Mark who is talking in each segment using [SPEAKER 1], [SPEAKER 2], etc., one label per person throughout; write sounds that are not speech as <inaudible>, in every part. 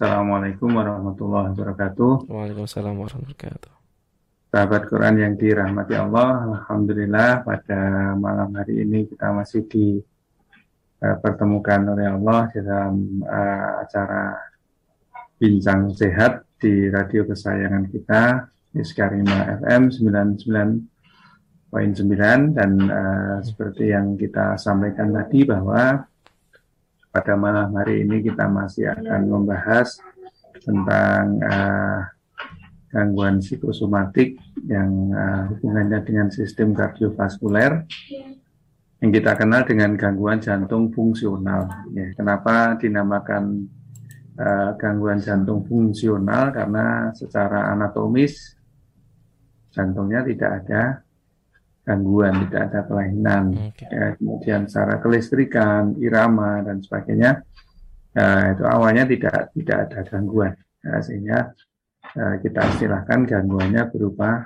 [SPEAKER 1] Assalamualaikum warahmatullahi wabarakatuh.
[SPEAKER 2] Waalaikumsalam warahmatullahi wabarakatuh.
[SPEAKER 1] Sahabat Quran yang dirahmati Allah, Alhamdulillah pada malam hari ini kita masih dipertemukan uh, oleh Allah dalam uh, acara Bincang Sehat di radio kesayangan kita, Iskarima FM 99.9 dan uh, seperti yang kita sampaikan tadi bahwa pada malam hari ini kita masih akan membahas tentang uh, gangguan psikosomatik yang uh, hubungannya dengan sistem kardiovaskuler yang kita kenal dengan gangguan jantung fungsional. Ya, kenapa dinamakan uh, gangguan jantung fungsional? Karena secara anatomis jantungnya tidak ada gangguan, tidak ada kelainan. Okay. Ya, kemudian secara kelistrikan, irama dan sebagainya uh, itu awalnya tidak tidak ada gangguan, ya, sehingga Eh, kita istilahkan gangguannya berupa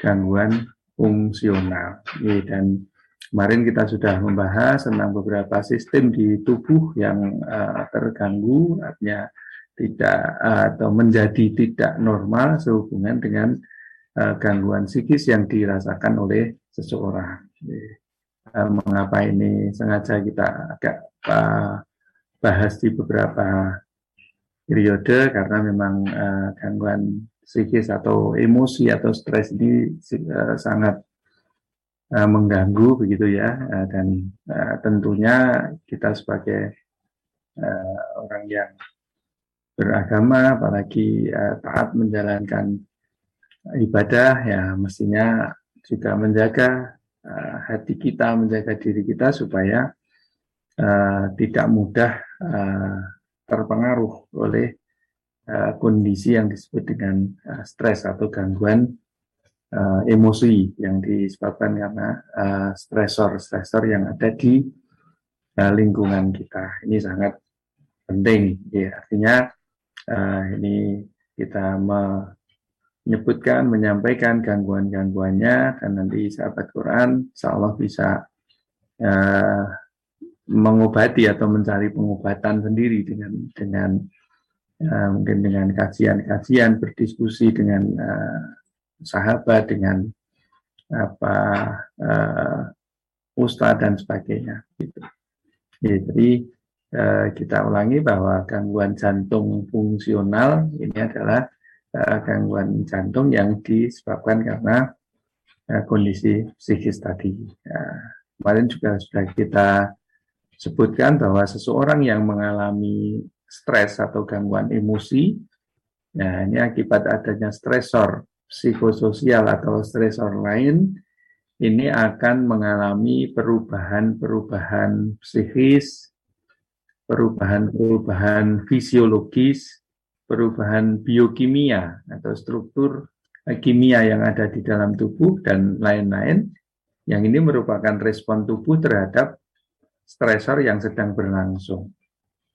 [SPEAKER 1] gangguan fungsional. Dan kemarin kita sudah membahas tentang beberapa sistem di tubuh yang uh, terganggu, artinya tidak uh, atau menjadi tidak normal sehubungan dengan uh, gangguan psikis yang dirasakan oleh seseorang. Uh, mengapa ini sengaja kita agak uh, bahas di beberapa periode karena memang uh, gangguan psikis atau emosi atau stres ini sangat mengganggu begitu ya dan tentunya kita sebagai orang yang beragama apalagi taat menjalankan ibadah ya mestinya juga menjaga uh, hati kita menjaga diri kita supaya uh, tidak mudah uh, terpengaruh oleh uh, kondisi yang disebut dengan uh, stres atau gangguan uh, emosi yang disebabkan karena uh, stresor-stresor yang ada di uh, lingkungan kita. Ini sangat penting, ya. Artinya uh, ini kita menyebutkan, menyampaikan gangguan-gangguannya, dan nanti sahabat Quran, insya Allah bisa uh, mengobati atau mencari pengobatan sendiri dengan dengan uh, mungkin dengan kajian-kajian berdiskusi dengan uh, sahabat dengan apa uh, ustadz dan sebagainya gitu. Jadi uh, kita ulangi bahwa gangguan jantung fungsional ini adalah uh, gangguan jantung yang disebabkan karena uh, kondisi psikis tadi. Uh, kemarin juga sudah kita sebutkan bahwa seseorang yang mengalami stres atau gangguan emosi, ya ini akibat adanya stresor psikososial atau stresor lain, ini akan mengalami perubahan-perubahan psikis, perubahan-perubahan fisiologis, perubahan biokimia atau struktur kimia yang ada di dalam tubuh dan lain-lain yang ini merupakan respon tubuh terhadap stresor yang sedang berlangsung.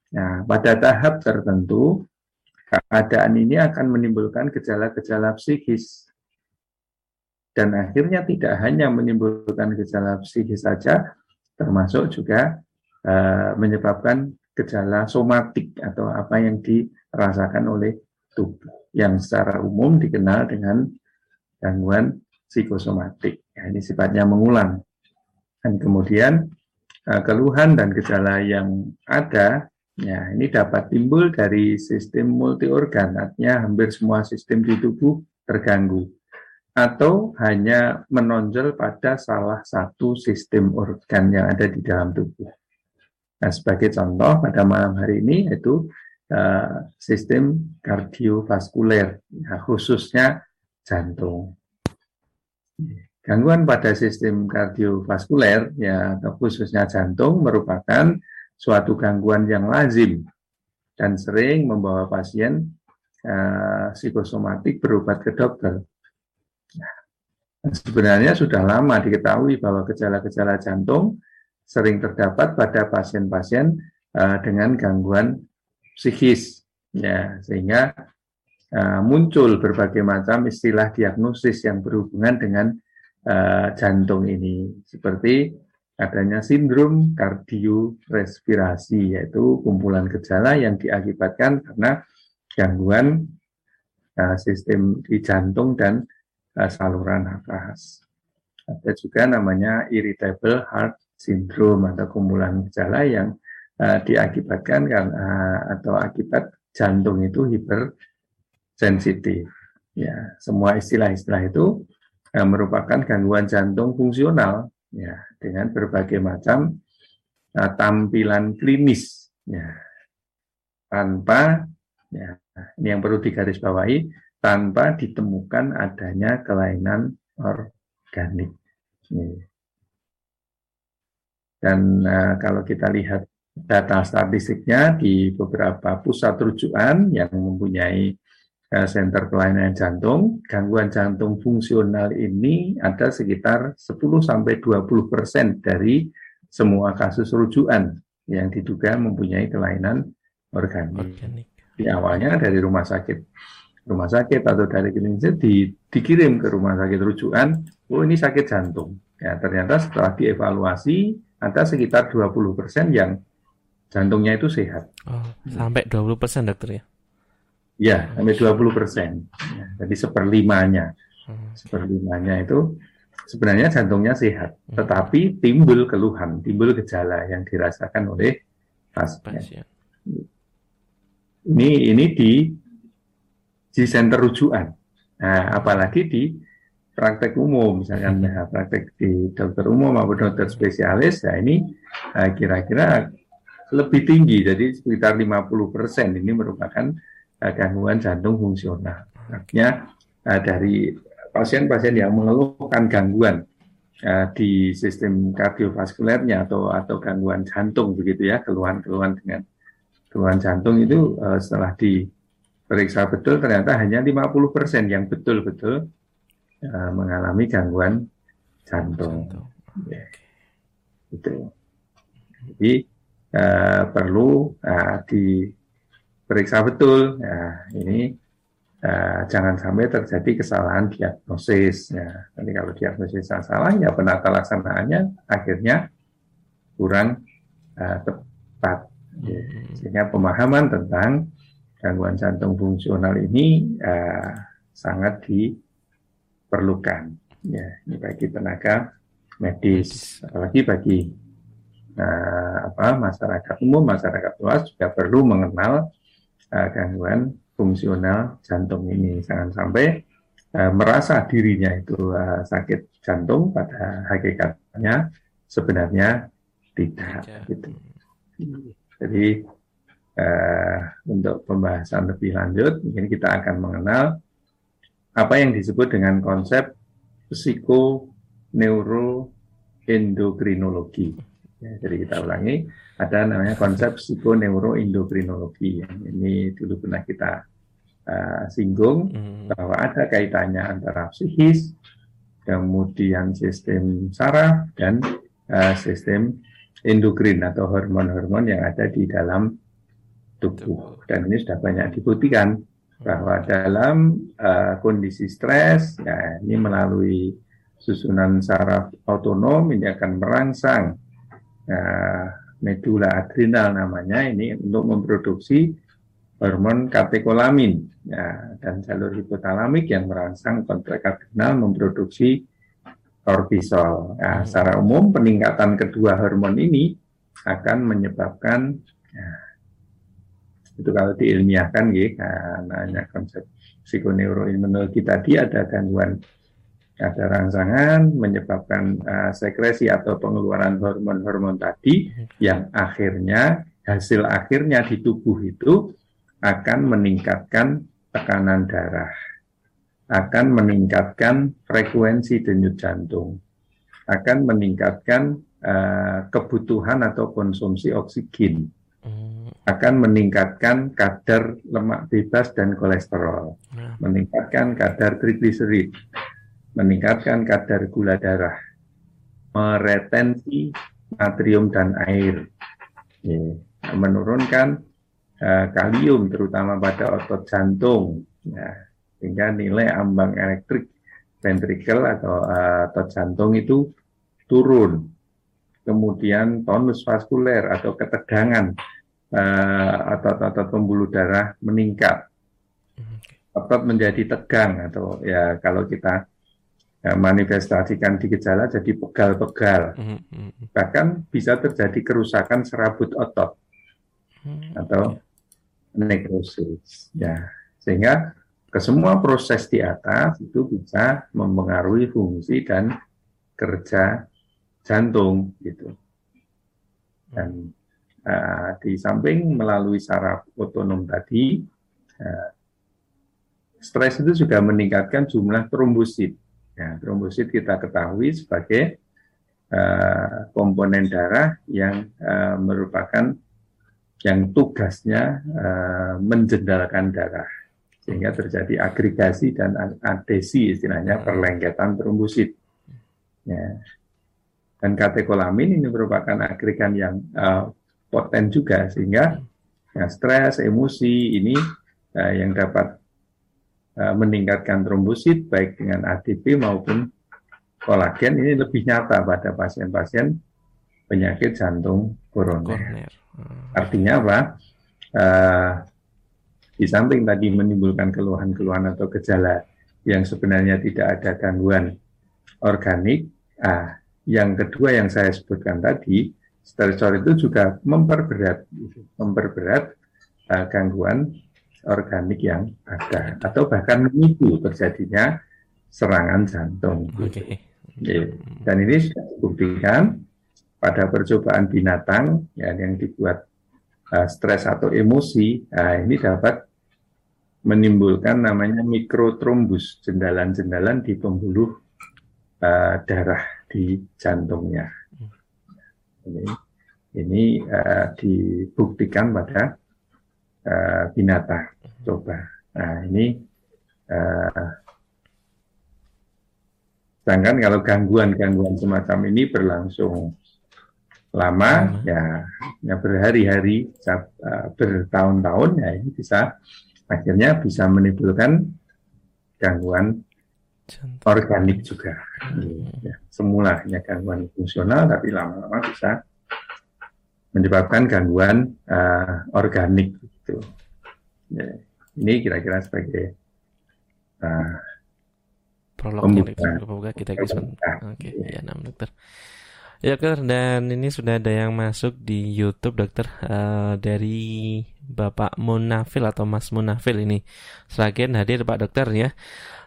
[SPEAKER 1] Nah, pada tahap tertentu, keadaan ini akan menimbulkan gejala-gejala psikis. Dan akhirnya tidak hanya menimbulkan gejala psikis saja, termasuk juga uh, menyebabkan gejala somatik atau apa yang dirasakan oleh tubuh yang secara umum dikenal dengan gangguan psikosomatik. Ya, ini sifatnya mengulang. Dan kemudian Eh, keluhan dan gejala yang ada, ya ini dapat timbul dari sistem multi organ, artinya hampir semua sistem di tubuh terganggu, atau hanya menonjol pada salah satu sistem organ yang ada di dalam tubuh. Nah, sebagai contoh pada malam hari ini yaitu uh, sistem kardiovaskuler, ya, khususnya jantung. Gangguan pada sistem kardiovaskuler ya atau khususnya jantung merupakan suatu gangguan yang lazim dan sering membawa pasien uh, psikosomatik berobat ke dokter. Nah, sebenarnya sudah lama diketahui bahwa gejala-gejala jantung sering terdapat pada pasien-pasien uh, dengan gangguan psikis, ya sehingga uh, muncul berbagai macam istilah diagnosis yang berhubungan dengan uh, jantung ini seperti adanya sindrom kardiorespirasi yaitu kumpulan gejala yang diakibatkan karena gangguan uh, sistem di jantung dan uh, saluran nafas. Ada juga namanya irritable heart syndrome atau kumpulan gejala yang uh, diakibatkan karena uh, atau akibat jantung itu hipersensitif. Ya, semua istilah-istilah itu uh, merupakan gangguan jantung fungsional ya dengan berbagai macam uh, tampilan klinis ya tanpa ya ini yang perlu digarisbawahi tanpa ditemukan adanya kelainan organik. Dan uh, kalau kita lihat data statistiknya di beberapa pusat rujukan yang mempunyai center pelayanan jantung, gangguan jantung fungsional ini ada sekitar 10 sampai 20 persen dari semua kasus rujukan yang diduga mempunyai kelainan organik. organik. Di awalnya dari rumah sakit rumah sakit atau dari klinik di, dikirim ke rumah sakit rujukan, oh ini sakit jantung. Ya, ternyata setelah dievaluasi ada sekitar 20% yang jantungnya itu sehat.
[SPEAKER 2] Oh, sampai 20% dokter ya?
[SPEAKER 1] Ya, sampai 20%. Ya, jadi seperlimanya. Hmm. Seperlimanya itu sebenarnya jantungnya sehat, hmm. tetapi timbul keluhan, timbul gejala yang dirasakan oleh pasien. Ini ini di di center rujukan. Nah, apalagi di praktek umum, misalkan ya, praktek di dokter umum maupun dokter spesialis, ya ini eh, kira-kira lebih tinggi, jadi sekitar 50 persen ini merupakan uh, gangguan jantung fungsional. Artinya uh, dari pasien-pasien yang mengeluhkan gangguan uh, di sistem kardiovaskulernya atau atau gangguan jantung begitu ya, keluhan-keluhan dengan keluhan jantung itu uh, setelah di periksa betul ternyata hanya 50% yang betul-betul uh, mengalami gangguan jantung. jantung. Ya. Itu. Jadi uh, perlu uh, diperiksa betul. Ya, ini uh, jangan sampai terjadi kesalahan diagnosis. Ya. Nanti kalau diagnosis salah, ya penata laksanaannya akhirnya kurang uh, tepat. Ya. Sehingga pemahaman tentang gangguan jantung fungsional ini uh, sangat diperlukan ya ini bagi tenaga medis apalagi bagi uh, apa masyarakat umum masyarakat luas juga perlu mengenal uh, gangguan fungsional jantung ini. Jangan sampai uh, merasa dirinya itu uh, sakit jantung pada hakikatnya sebenarnya tidak gitu. Jadi uh, untuk pembahasan lebih lanjut, mungkin kita akan mengenal apa yang disebut dengan konsep psikoneuroendokrinologi. Ya, jadi kita ulangi, ada namanya konsep psikoneuroendokrinologi. Ini dulu pernah kita uh, singgung hmm. bahwa ada kaitannya antara psikis, kemudian sistem saraf dan uh, sistem endokrin atau hormon-hormon yang ada di dalam tubuh. Dan ini sudah banyak dibuktikan bahwa dalam uh, kondisi stres, ya ini melalui susunan saraf otonom ini akan merangsang uh, medula adrenal namanya ini untuk memproduksi hormon katekolamin ya, dan jalur hipotalamik yang merangsang kontrek adrenal memproduksi kortisol. Ya, secara umum peningkatan kedua hormon ini akan menyebabkan ya, itu kalau diilmiahkan gitu namanya konsep psikoneuroimunologi tadi ada gangguan ada rangsangan menyebabkan uh, sekresi atau pengeluaran hormon-hormon tadi yang akhirnya hasil akhirnya di tubuh itu akan meningkatkan tekanan darah, akan meningkatkan frekuensi denyut jantung, akan meningkatkan uh, kebutuhan atau konsumsi oksigen akan meningkatkan kadar lemak bebas dan kolesterol, ya. meningkatkan kadar trigliserid, meningkatkan kadar gula darah, meretensi natrium dan air, ya. menurunkan uh, kalium terutama pada otot jantung, ya. sehingga nilai ambang elektrik ventrikel atau uh, otot jantung itu turun. Kemudian tonus vaskuler atau ketegangan uh, otot-otot pembuluh darah meningkat otot menjadi tegang atau ya kalau kita ya, manifestasikan di gejala jadi pegal-pegal. Bahkan bisa terjadi kerusakan serabut otot atau nekrosis. Ya, sehingga ke semua proses di atas itu bisa mempengaruhi fungsi dan kerja jantung gitu. Dan uh, di samping melalui saraf otonom tadi, uh, stres itu juga meningkatkan jumlah trombosit. Ya, trombosit kita ketahui sebagai uh, komponen darah yang uh, merupakan yang tugasnya uh, menjendalkan darah sehingga terjadi agregasi dan adesi istilahnya hmm. perlengketan trombosit. Ya. Dan katekolamin ini merupakan agregan yang uh, poten juga sehingga ya, stres, emosi ini uh, yang dapat meningkatkan trombosit baik dengan ATP maupun kolagen ini lebih nyata pada pasien-pasien penyakit jantung koroner. Hmm. Artinya apa? Uh, di samping tadi menimbulkan keluhan-keluhan atau gejala yang sebenarnya tidak ada gangguan organik, ah, yang kedua yang saya sebutkan tadi, stresor itu juga memperberat, memperberat uh, gangguan organik yang ada atau bahkan memicu terjadinya serangan jantung. Okay. Dan ini sudah dibuktikan pada percobaan binatang ya, yang dibuat uh, stres atau emosi, nah, ini dapat menimbulkan namanya mikrotrombus, jendalan-jendalan di pembuluh uh, darah di jantungnya. Ini, ini uh, dibuktikan pada uh, binatang. Coba. Nah ini uh, sedangkan kalau gangguan-gangguan semacam ini berlangsung lama, hmm. ya, ya berhari-hari, bertahun-tahun, ya ini bisa akhirnya bisa menimbulkan gangguan organik juga. Hmm. Ya, semula hanya gangguan fungsional, tapi lama-lama bisa menyebabkan gangguan uh, organik. Gitu. Ya, ini kira-kira sebagai uh,
[SPEAKER 2] prolog pembuka kita Oke, okay, ya, enam dokter. Ya dokter, dan ini sudah ada yang masuk di YouTube dokter uh, dari Bapak Munafil atau Mas Munafil ini. Seragen hadir Pak dokter ya.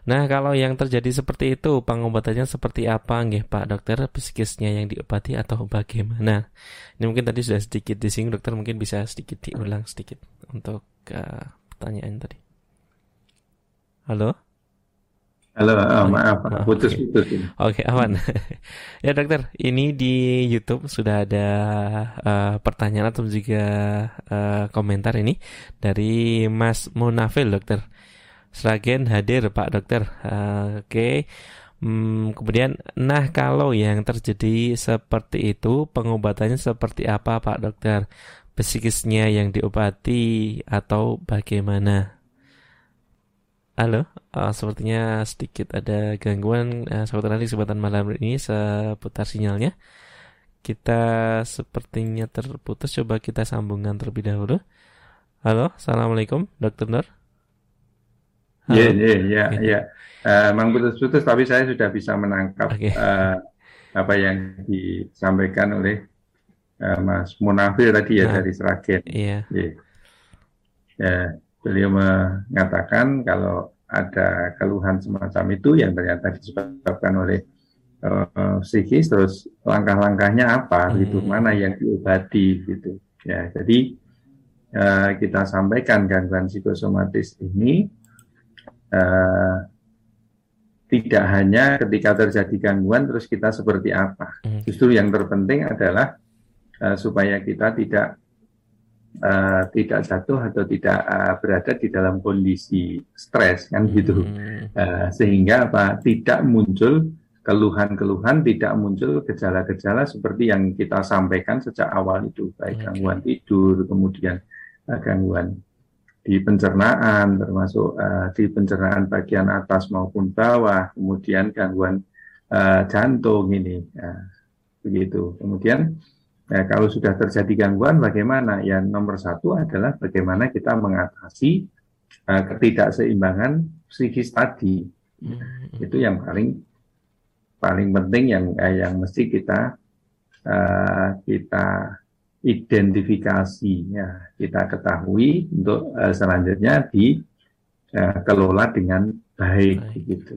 [SPEAKER 2] Nah kalau yang terjadi seperti itu pengobatannya seperti apa nggih Pak dokter psikisnya yang diobati atau bagaimana? Ini mungkin tadi sudah sedikit disinggung dokter mungkin bisa sedikit diulang sedikit untuk uh, pertanyaan tadi. Halo?
[SPEAKER 1] Halo, oh, maaf, putus-putus.
[SPEAKER 2] Oke, okay. okay, aman. <laughs> ya dokter, ini di YouTube sudah ada uh, pertanyaan atau juga uh, komentar ini dari Mas Munafil, dokter. Seragen hadir, Pak dokter. Uh, Oke. Okay. Hmm, kemudian, nah kalau yang terjadi seperti itu, pengobatannya seperti apa, Pak dokter? Psikisnya yang diobati atau bagaimana? Halo, uh, sepertinya sedikit ada gangguan uh, seperti nanti kesempatan malam ini seputar sinyalnya. Kita sepertinya terputus, coba kita sambungkan terlebih dahulu. Halo, Assalamualaikum, Dokter Nur.
[SPEAKER 1] Iya, iya, iya, iya. Memang putus-putus, tapi saya sudah bisa menangkap okay. uh, apa yang disampaikan oleh uh, Mas Munafir tadi ya nah, dari Seragen. Iya. Yeah. Yeah beliau mengatakan kalau ada keluhan semacam itu yang ternyata disebabkan oleh uh, psikis terus langkah-langkahnya apa hmm. gitu mana yang diobati gitu ya jadi uh, kita sampaikan gangguan psikosomatis ini uh, tidak hanya ketika terjadi gangguan terus kita seperti apa hmm. justru yang terpenting adalah uh, supaya kita tidak uh, tidak jatuh atau tidak uh, berada di dalam kondisi stres kan gitu hmm. uh, sehingga apa tidak muncul keluhan-keluhan tidak muncul gejala-gejala seperti yang kita sampaikan sejak awal itu baik okay. gangguan tidur kemudian uh, gangguan di pencernaan termasuk uh, di pencernaan bagian atas maupun bawah kemudian gangguan uh, jantung ini uh, begitu kemudian Ya, kalau sudah terjadi gangguan, bagaimana? Ya, nomor satu adalah bagaimana kita mengatasi uh, ketidakseimbangan psikis tadi. Hmm. Itu yang paling paling penting yang uh, yang mesti kita uh, kita identifikasi ya kita ketahui untuk uh, selanjutnya dikelola uh, dengan baik, baik. gitu.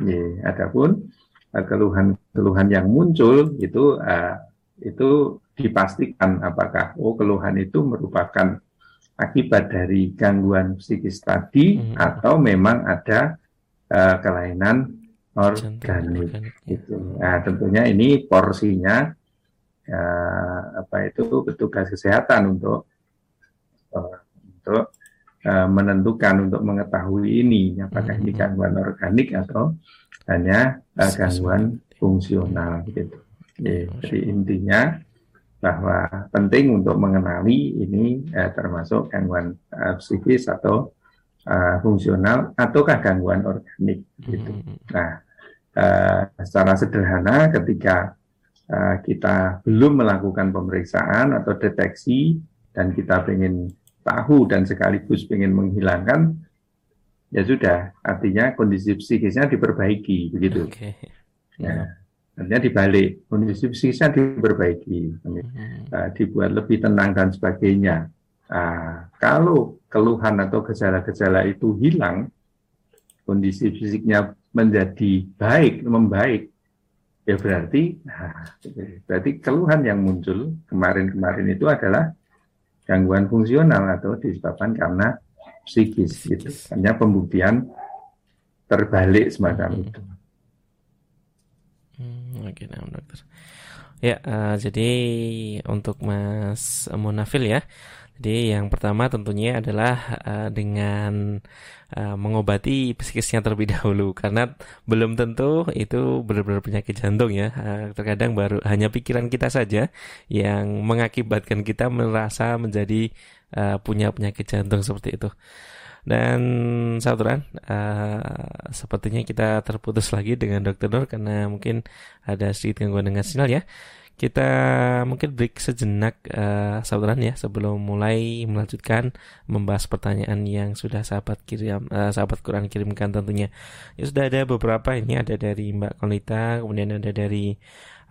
[SPEAKER 1] Ya, adapun keluhan-keluhan yang muncul itu uh, itu dipastikan apakah oh keluhan itu merupakan akibat dari gangguan psikis tadi hmm. atau memang ada uh, kelainan organik itu. Nah, tentunya ini porsinya uh, apa itu petugas kesehatan untuk uh, untuk uh, menentukan untuk mengetahui ini apakah hmm. ini gangguan organik atau hanya uh, gangguan fungsional gitu. Ya, jadi intinya bahwa penting untuk mengenali ini eh, termasuk gangguan eh, psikis atau eh, fungsional ataukah gangguan organik gitu. Hmm. Nah, eh, secara sederhana ketika eh, kita belum melakukan pemeriksaan atau deteksi dan kita ingin tahu dan sekaligus ingin menghilangkan ya sudah artinya kondisi psikisnya diperbaiki begitu. Okay. Ya. Artinya dibalik, kondisi psikisnya diperbaiki, uh, dibuat lebih tenang dan sebagainya. Uh, kalau keluhan atau gejala-gejala itu hilang, kondisi fisiknya menjadi baik, membaik, ya berarti, nah, berarti keluhan yang muncul kemarin-kemarin itu adalah gangguan fungsional atau disebabkan karena psikis, gitu. Hanya pembuktian terbalik semacam hmm. itu.
[SPEAKER 2] Oke, nah, dokter. Ya, uh, jadi untuk Mas Munafil ya. Jadi yang pertama tentunya adalah uh, dengan uh, mengobati psikisnya terlebih dahulu karena belum tentu itu benar-benar penyakit jantung ya. Uh, terkadang baru hanya pikiran kita saja yang mengakibatkan kita merasa menjadi uh, punya penyakit jantung seperti itu. Dan saudara, uh, sepertinya kita terputus lagi dengan Dokter Nur karena mungkin ada sedikit gangguan dengan sinyal ya. Kita mungkin break sejenak uh, saudara ya sebelum mulai melanjutkan membahas pertanyaan yang sudah sahabat kirim uh, sahabat Quran kirimkan tentunya. Ya sudah ada beberapa ini ada dari Mbak Konita, kemudian ada dari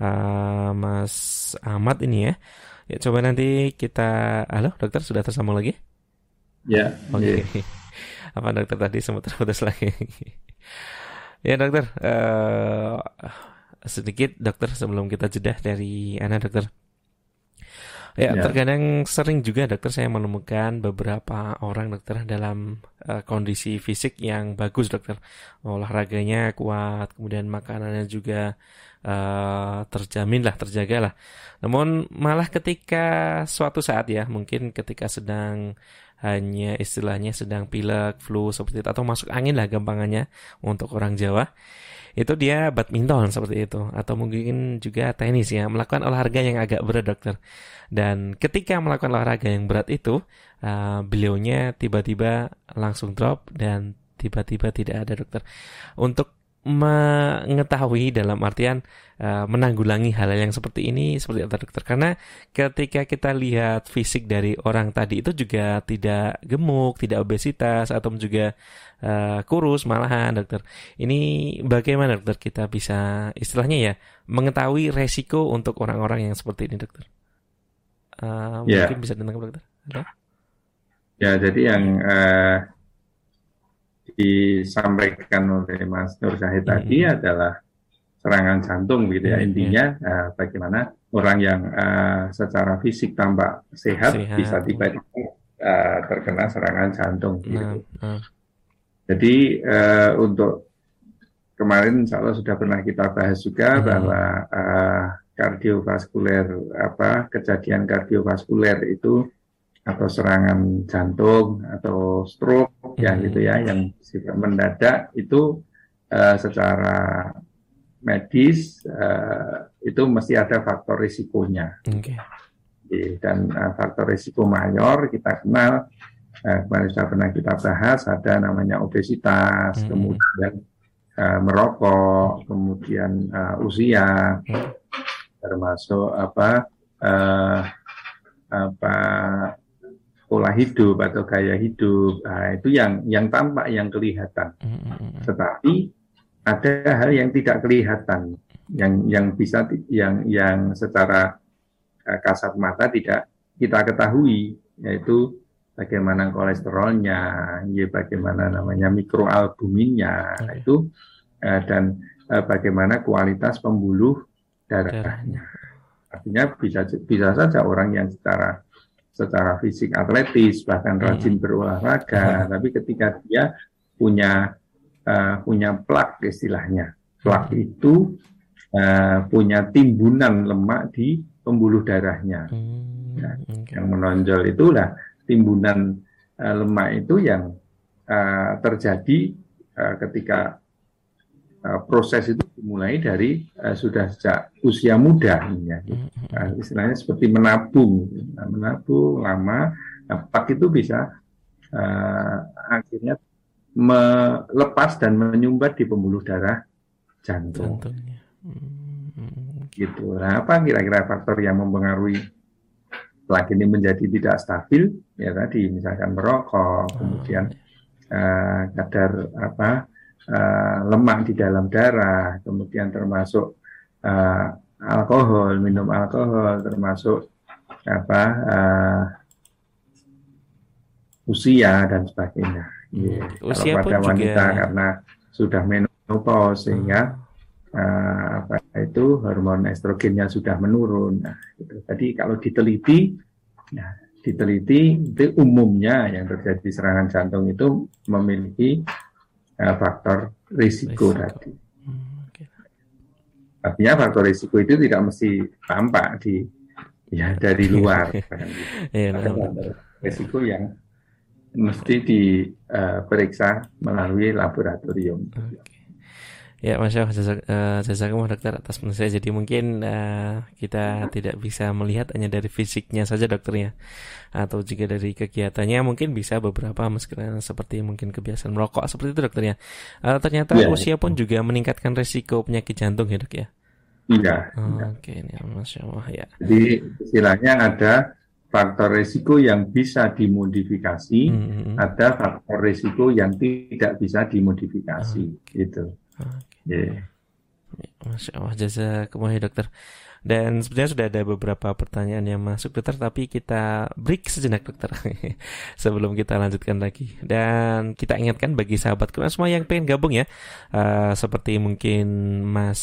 [SPEAKER 2] uh, Mas Ahmad ini ya. Ya coba nanti kita halo dokter sudah tersambung lagi?
[SPEAKER 1] Ya. Oke. Okay.
[SPEAKER 2] Yeah apa dokter tadi sempat terputus lagi <laughs> ya dokter uh, sedikit dokter sebelum kita jeda dari Ana dokter Ya, ya, terkadang sering juga dokter saya menemukan beberapa orang dokter dalam uh, kondisi fisik yang bagus dokter. Olahraganya kuat, kemudian makanannya juga uh, terjamin lah, terjaga lah. Namun malah ketika suatu saat ya, mungkin ketika sedang hanya istilahnya sedang pilek, flu seperti itu atau masuk angin lah gampangannya untuk orang Jawa. Itu dia badminton seperti itu atau mungkin juga tenis ya, melakukan olahraga yang agak berat dokter. Dan ketika melakukan olahraga yang berat itu, uh, beliaunya tiba-tiba langsung drop dan tiba-tiba tidak ada dokter. Untuk mengetahui dalam artian uh, menanggulangi hal, hal yang seperti ini seperti apa dokter karena ketika kita lihat fisik dari orang tadi itu juga tidak gemuk tidak obesitas atau juga uh, kurus malahan dokter. Ini bagaimana dokter kita bisa istilahnya ya mengetahui resiko untuk orang-orang yang seperti ini dokter? Uh, yeah. mungkin bisa ditangkap dokter?
[SPEAKER 1] Ya jadi yang uh disampaikan oleh Mas Nur Syahid hmm. tadi adalah serangan jantung gitu ya hmm. intinya uh, bagaimana orang yang uh, secara fisik tampak sehat, sehat. bisa tiba-tiba uh, terkena serangan jantung gitu. Hmm. Jadi uh, untuk kemarin insya Allah sudah pernah kita bahas juga hmm. bahwa uh, kardiovaskuler apa kejadian kardiovaskuler itu atau serangan jantung atau stroke hmm. ya gitu ya yang sifat mendadak itu uh, secara medis uh, itu mesti ada faktor risikonya. Okay. Dan uh, faktor risiko mayor kita kenal uh, kemarin sudah pernah kita bahas ada namanya obesitas, hmm. kemudian uh, merokok, kemudian uh, usia, hmm. termasuk apa uh, apa pola hidup atau gaya hidup nah, itu yang yang tampak yang kelihatan mm-hmm. tetapi ada hal yang tidak kelihatan yang yang bisa yang yang secara uh, kasat mata tidak kita ketahui yaitu bagaimana kolesterolnya, ya bagaimana namanya mikroalbuminnya okay. itu uh, dan uh, bagaimana kualitas pembuluh darahnya. Artinya bisa bisa saja orang yang secara secara fisik atletis bahkan hmm. rajin berolahraga, hmm. tapi ketika dia punya uh, punya plak istilahnya, plak hmm. itu uh, punya timbunan lemak di pembuluh darahnya. Hmm. Nah, okay. Yang menonjol itulah timbunan uh, lemak itu yang uh, terjadi uh, ketika uh, proses itu dimulai dari uh, sudah sejak usia muda ya. Uh, istilahnya seperti menabung nah, menabung lama nah, pak itu bisa uh, akhirnya melepas dan menyumbat di pembuluh darah jantung. Hmm. gitu. Nah apa kira-kira faktor yang mempengaruhi plak ini menjadi tidak stabil? Ya tadi misalkan merokok kemudian uh, kadar apa uh, lemak di dalam darah, kemudian termasuk uh, alkohol, minum alkohol, termasuk apa uh, usia dan sebagainya. Yeah. Usia Kalau pada wanita juga... karena sudah menopause sehingga uh, apa itu hormon estrogennya sudah menurun. Nah, gitu. Jadi kalau diteliti, ya, diteliti itu umumnya yang terjadi serangan jantung itu memiliki uh, faktor risiko, risiko. tadi. Hmm, okay. Artinya faktor risiko itu tidak mesti tampak di ya dari luar. ya, faktor risiko yang mesti diperiksa uh, melalui laboratorium. Okay.
[SPEAKER 2] Ya, Masya Allah, jasa, uh, jazakumullah dokter atas penjelasan. Jadi mungkin uh, kita tidak bisa melihat hanya dari fisiknya saja dokternya, atau juga dari kegiatannya mungkin bisa beberapa meskipun seperti mungkin kebiasaan merokok seperti itu dokternya. Uh, ternyata ya, usia pun juga meningkatkan resiko penyakit jantung ya dok ya.
[SPEAKER 1] Iya.
[SPEAKER 2] Oh, Oke, okay, ya, Masya Allah ya.
[SPEAKER 1] Jadi istilahnya ada faktor risiko yang bisa dimodifikasi, mm -hmm. ada faktor risiko yang tidak bisa dimodifikasi, oh. gitu.
[SPEAKER 2] Yeah. Masya Allah, jasa kemahi dokter. Dan sebenarnya sudah ada beberapa pertanyaan yang masuk dokter, tapi kita break sejenak dokter <laughs> sebelum kita lanjutkan lagi. Dan kita ingatkan bagi sahabat kita semua yang pengen gabung ya, uh, seperti mungkin Mas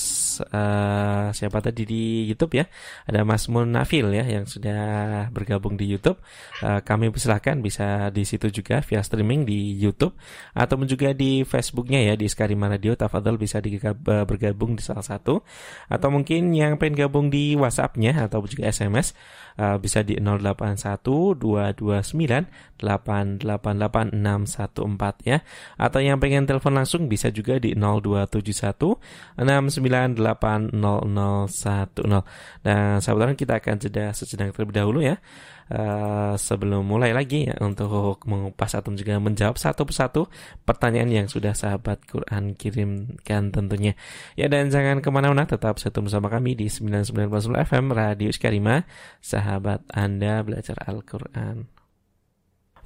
[SPEAKER 2] uh, siapa tadi di YouTube ya, ada Mas Munafil ya yang sudah bergabung di YouTube. Uh, kami persilahkan bisa di situ juga via streaming di YouTube atau juga di Facebooknya ya di Skarima Radio. Tafadhol bisa bergabung di salah satu atau mungkin yang pengen gabung gabung di WhatsApp-nya atau juga SMS uh, bisa di 081229888614 ya. Atau yang pengen telepon langsung bisa juga di 027169800010. Dan sahabat kita akan jeda sejenak terlebih dahulu ya. Uh, sebelum mulai lagi ya untuk mengupas atau juga menjawab satu persatu pertanyaan yang sudah sahabat Quran kirimkan tentunya. Ya dan jangan ke mana-mana tetap satu bersama kami di 99.9 FM Radio Iskarima sahabat Anda belajar Al-Quran.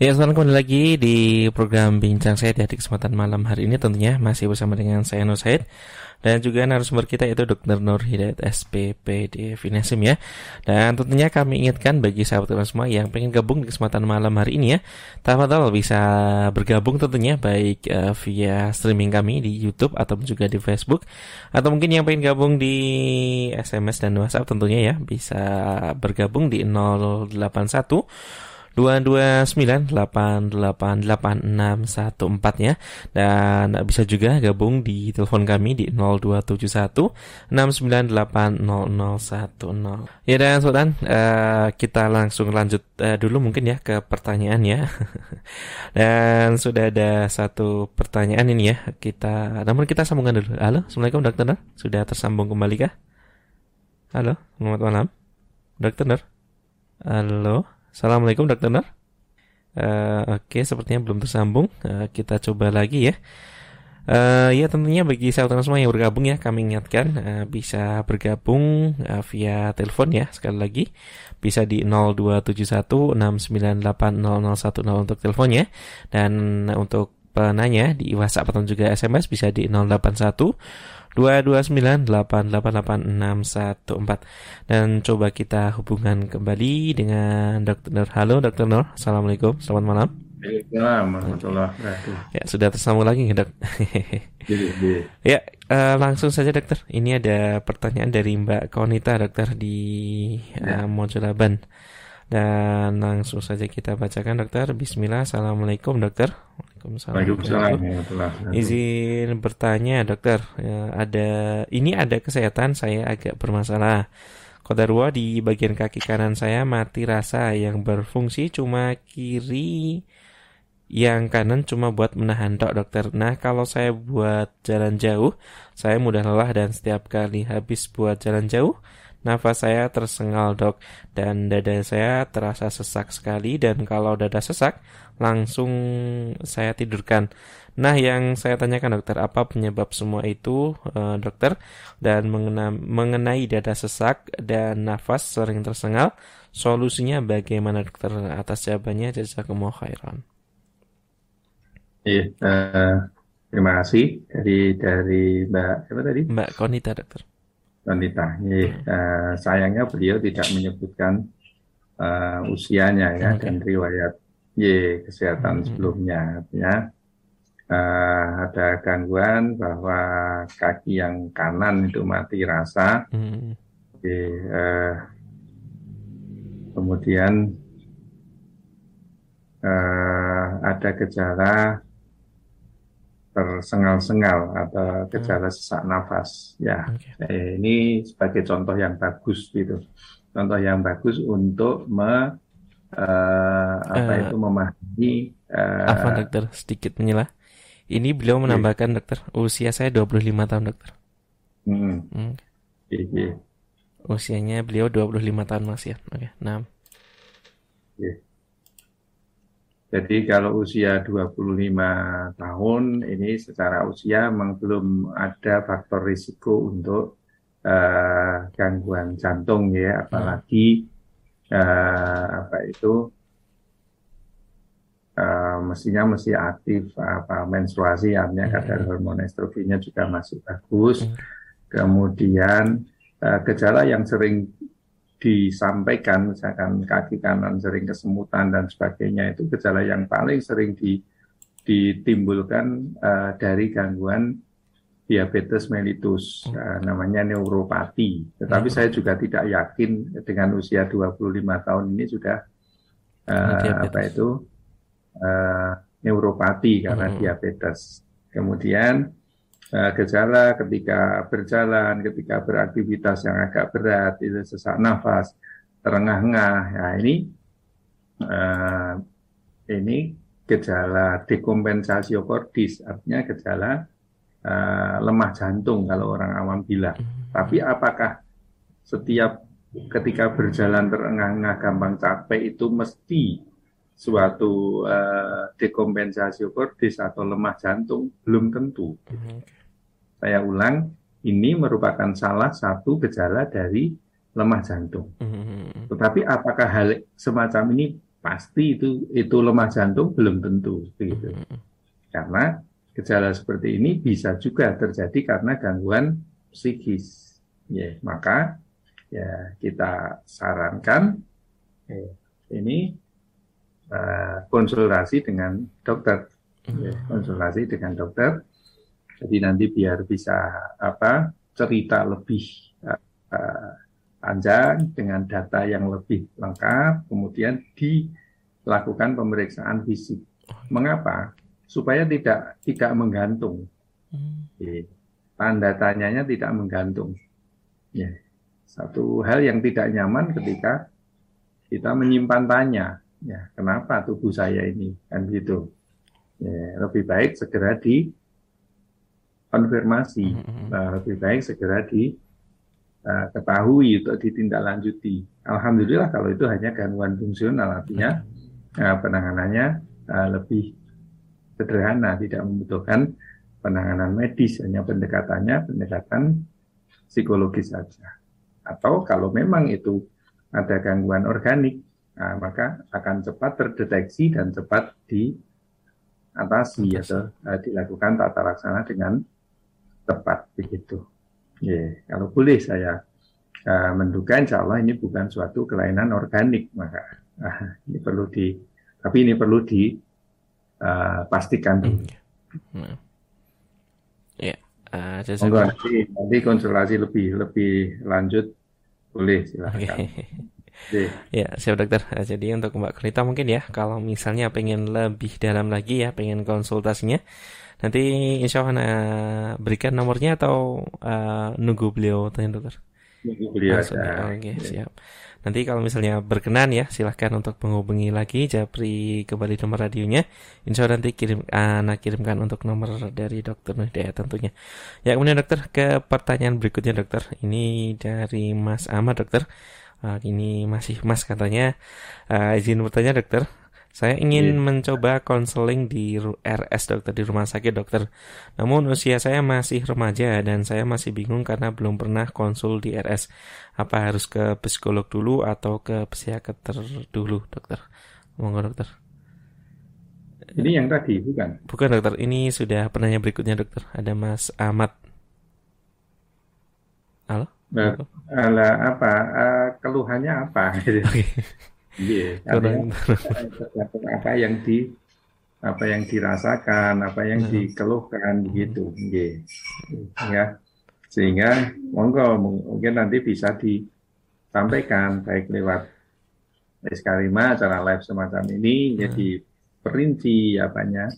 [SPEAKER 2] Ya, sekarang kembali lagi di program Bincang Saya di kesempatan malam hari ini tentunya masih bersama dengan saya Nur Said dan juga narasumber kita yaitu Dr. Nur Hidayat SPPD Finasim ya. Dan tentunya kami ingatkan bagi sahabat kita semua yang pengen gabung di kesempatan malam hari ini ya, tafadhol bisa bergabung tentunya baik uh, via streaming kami di YouTube ataupun juga di Facebook atau mungkin yang pengen gabung di SMS dan WhatsApp tentunya ya bisa bergabung di 081 229888614 ya. Dan bisa juga gabung di telepon kami di 0271698010. Ya dan Sultan, uh, kita langsung lanjut uh, dulu mungkin ya ke pertanyaan ya. <laughs> dan sudah ada satu pertanyaan ini ya. Kita namun kita sambungkan dulu. Halo, Assalamualaikum Dokter Sudah tersambung kembali kah? Halo, selamat malam. Dokter Halo. Assalamualaikum Dokter Nur. Uh, Oke, okay, sepertinya belum tersambung. Uh, kita coba lagi ya. Uh, ya tentunya bagi sahabat semua yang bergabung ya kami ingatkan uh, bisa bergabung uh, via telepon ya sekali lagi bisa di 02716980010 untuk teleponnya dan untuk penanya di WhatsApp atau juga SMS bisa di 081 229888614 dan coba kita hubungan kembali dengan Dr. Nur. Halo Dr. Nur, Assalamualaikum, selamat malam. Ya, sudah tersambung lagi dok. ya, uh, langsung saja dokter. Ini ada pertanyaan dari Mbak Konita dokter di uh, Mojolaban. Dan langsung saja kita bacakan dokter. Bismillah, Assalamualaikum dokter. Waalaikumsalam. Izin bertanya dokter. Ya, ada ini ada kesehatan saya agak bermasalah. Kodarwa di bagian kaki kanan saya mati rasa yang berfungsi cuma kiri yang kanan cuma buat menahan tok dokter. Nah kalau saya buat jalan jauh, saya mudah lelah dan setiap kali habis buat jalan jauh, Nafas saya tersengal dok dan dada saya terasa sesak sekali dan kalau dada sesak langsung saya tidurkan. Nah yang saya tanyakan dokter apa penyebab semua itu uh, dokter dan mengena mengenai dada sesak dan nafas sering tersengal solusinya bagaimana dokter atas jawabannya jazakumullah khairan.
[SPEAKER 1] Iya, uh, terima kasih dari dari Mbak siapa tadi?
[SPEAKER 2] Mbak Konita dokter
[SPEAKER 1] wanita. Uh, sayangnya beliau tidak menyebutkan uh, usianya ya okay. dan riwayat Y kesehatan hmm. sebelumnya. Artinya uh, ada gangguan bahwa kaki yang kanan itu mati rasa. Hmm. Uh, kemudian uh, ada gejala tersengal-sengal atau gejala hmm. sesak nafas. Ya, okay. eh, ini sebagai contoh yang bagus gitu. Contoh yang bagus untuk me, uh, apa uh, itu memahami.
[SPEAKER 2] Uh, apa dokter sedikit menyela. Ini beliau menambahkan dokter usia saya 25 tahun dokter. Hmm. Hmm. Okay. Usianya beliau 25 tahun masih ya. Oke, okay. nah.
[SPEAKER 1] Okay. Jadi kalau usia 25 tahun ini secara usia memang belum ada faktor risiko untuk uh, gangguan jantung ya, apalagi uh, apa itu uh, mestinya masih aktif apa menstruasi artinya kadar hormon estrogennya juga masih bagus. Kemudian uh, gejala yang sering disampaikan misalkan kaki kanan sering kesemutan dan sebagainya itu gejala yang paling sering di, ditimbulkan uh, dari gangguan diabetes mellitus uh, namanya neuropati. Tetapi hmm. saya juga tidak yakin dengan usia 25 tahun ini sudah uh, apa itu uh, neuropati karena hmm. diabetes. Kemudian gejala ketika berjalan, ketika beraktivitas yang agak berat, itu sesak nafas, terengah-engah. Ya ini uh, ini gejala dekompensasi kordis, artinya gejala uh, lemah jantung kalau orang awam bilang. Hmm. Tapi apakah setiap ketika berjalan terengah-engah gampang capek itu mesti suatu uh, dekompensasi kordis atau lemah jantung belum tentu. Hmm. Saya ulang, ini merupakan salah satu gejala dari lemah jantung. Mm-hmm. Tetapi apakah hal semacam ini pasti itu itu lemah jantung belum tentu begitu. Mm-hmm. Karena gejala seperti ini bisa juga terjadi karena gangguan psikis. Ya, maka ya kita sarankan eh, ini uh, konsultasi dengan dokter. Ya, konsultasi dengan dokter jadi nanti biar bisa apa cerita lebih uh, panjang dengan data yang lebih lengkap, kemudian dilakukan pemeriksaan fisik. Mengapa? Supaya tidak tidak menggantung. Hmm. Tanda tanyanya tidak menggantung. Ya. Satu hal yang tidak nyaman ketika kita menyimpan tanya, ya kenapa tubuh saya ini kan gitu. Ya, lebih baik segera di konfirmasi. Mm-hmm. Nah, lebih baik segera diketahui uh, untuk ditindaklanjuti. Alhamdulillah kalau itu hanya gangguan fungsional, artinya uh, penanganannya uh, lebih sederhana, tidak membutuhkan penanganan medis, hanya pendekatannya pendekatan psikologis saja. Atau kalau memang itu ada gangguan organik, nah, maka akan cepat terdeteksi dan cepat diatasi atau uh, dilakukan tata laksana dengan tepat begitu. Yeah. Kalau boleh saya uh, menduga insya Allah ini bukan suatu kelainan organik maka uh, ini perlu di tapi ini perlu dipastikan uh, Hmm.
[SPEAKER 2] Ya, uh,
[SPEAKER 1] nanti, nanti konsultasi lebih lebih lanjut boleh silakan.
[SPEAKER 2] Okay. Ya, siap dokter. Nah, jadi untuk Mbak Krita mungkin ya, kalau misalnya pengen lebih dalam lagi ya, pengen konsultasinya, nanti insya Allah uh, berikan nomornya atau uh, nunggu beliau tanya dokter?
[SPEAKER 1] Nunggu beliau.
[SPEAKER 2] Oke, okay, siap. Nanti kalau misalnya berkenan ya silahkan untuk menghubungi lagi Japri kembali nomor radionya. Insya Allah nanti kirim anak kirimkan untuk nomor dari dokter Nuhidaya tentunya. Ya kemudian dokter ke pertanyaan berikutnya dokter. Ini dari Mas Ahmad dokter. Uh, ini masih Mas katanya. Uh, izin bertanya dokter. Saya ingin yeah. mencoba konseling di RS dokter di rumah sakit dokter. Namun usia saya masih remaja dan saya masih bingung karena belum pernah konsul di RS. Apa harus ke psikolog dulu atau ke psikiater dulu dokter? Monggo dokter.
[SPEAKER 1] Ini yang tadi bukan?
[SPEAKER 2] Bukan dokter. Ini sudah penanya berikutnya dokter. Ada Mas Ahmad. Halo?
[SPEAKER 1] Nah, apa? Uh, keluhannya apa? <laughs> Okay. Iya, tergantung apa yang di apa yang dirasakan, apa yang hmm. dikeluhkan begitu, yeah. ya. Sehingga monggo mungkin nanti bisa disampaikan baik lewat SK5 acara live semacam ini hmm. jadi perinci apanya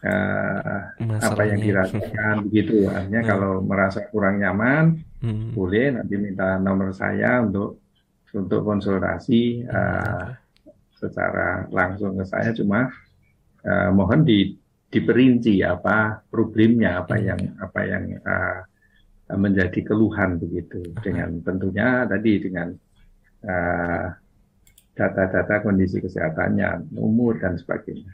[SPEAKER 1] uh, apa yang dirasakan begitu. Artinya hmm. kalau merasa kurang nyaman hmm. boleh nanti minta nomor saya untuk untuk konsultasi uh, secara langsung ke saya cuma uh, mohon di diperinci apa problemnya apa hmm. yang apa yang uh, menjadi keluhan begitu dengan tentunya tadi dengan data-data uh, kondisi kesehatannya umur dan sebagainya.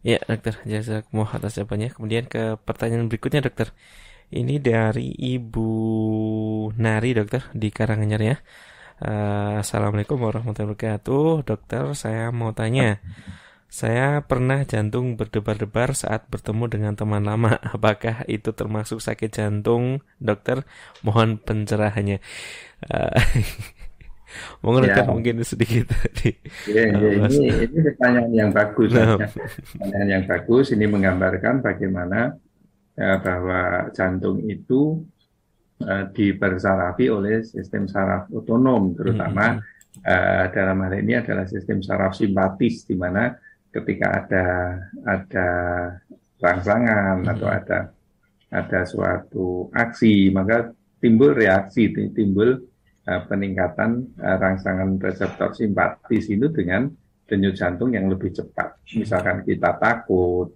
[SPEAKER 2] Ya, dokter, jasa atas jawabannya. Kemudian ke pertanyaan berikutnya, dokter. Ini dari Ibu Nari dokter di Karanganyar ya. Uh, Assalamualaikum warahmatullahi wabarakatuh. Dokter, saya mau tanya. Saya pernah jantung berdebar-debar saat bertemu dengan teman lama. <laughs> Apakah itu termasuk sakit jantung, dokter? Mohon pencerahannya. <laughs> Uh, Mungkin ya. mungkin sedikit
[SPEAKER 1] tadi. Ya, ya, ini, ini pertanyaan yang bagus. Nah. Pertanyaan yang bagus. Ini menggambarkan bagaimana ya, bahwa jantung itu uh, dibersarafi oleh sistem saraf otonom, terutama hmm. uh, dalam hal ini adalah sistem saraf simpatis, di mana ketika ada ada rangsangan hmm. atau ada ada suatu aksi, maka timbul reaksi, timbul uh, peningkatan uh, rangsangan reseptor simpatis itu dengan denyut jantung yang lebih cepat. Misalkan kita takut,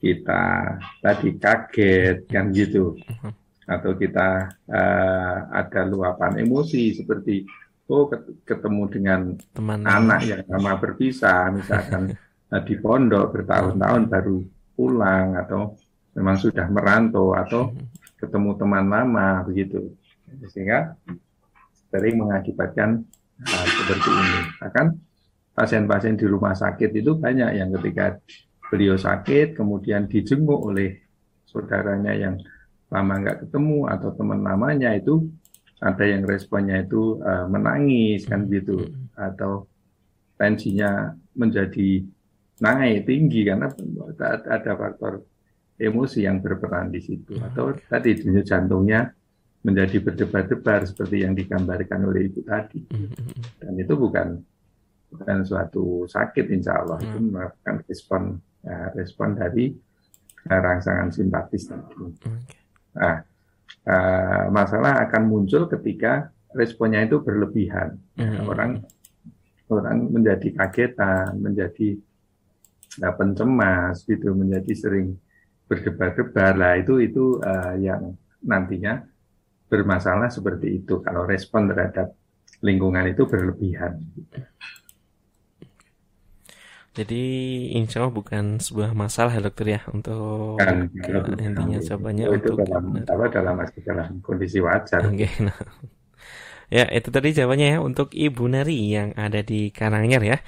[SPEAKER 1] kita tadi kaget kan gitu mhm. Atau kita uh, ada luapan emosi seperti oh ketemu dengan Teman. anak yang lama berpisah misalkan uh, <laughs> di pondok bertahun-tahun baru pulang atau memang sudah merantau atau <laughs> ketemu teman lama begitu. Sehingga sering mengakibatkan uh, seperti ini. Akan pasien-pasien di rumah sakit itu banyak yang ketika beliau sakit, kemudian dijenguk oleh saudaranya yang lama nggak ketemu atau teman lamanya itu ada yang responnya itu uh, menangis kan gitu. Atau tensinya menjadi naik tinggi karena ada faktor emosi yang berperan di situ. Atau tadi denyut jantungnya menjadi berdebar-debar seperti yang digambarkan oleh ibu tadi. Dan itu bukan bukan suatu sakit insya Allah. Itu merupakan respon ya, respon dari rangsangan simpatis tadi. Nah, uh, masalah akan muncul ketika responnya itu berlebihan. Ya, orang orang menjadi kagetan, menjadi uh, pencemas, gitu, menjadi sering berdebar-debar. Lah itu itu uh, yang nantinya bermasalah seperti itu kalau respon terhadap lingkungan itu berlebihan. Gitu.
[SPEAKER 2] Jadi insya Allah bukan sebuah masalah ya dokter ya untuk kan, intinya
[SPEAKER 1] jawabannya itu untuk dalam apa dalam dalam kondisi wajar. Okay, <laughs> nah.
[SPEAKER 2] Ya itu tadi jawabannya ya untuk Ibu Nari yang ada di Karanganyar ya.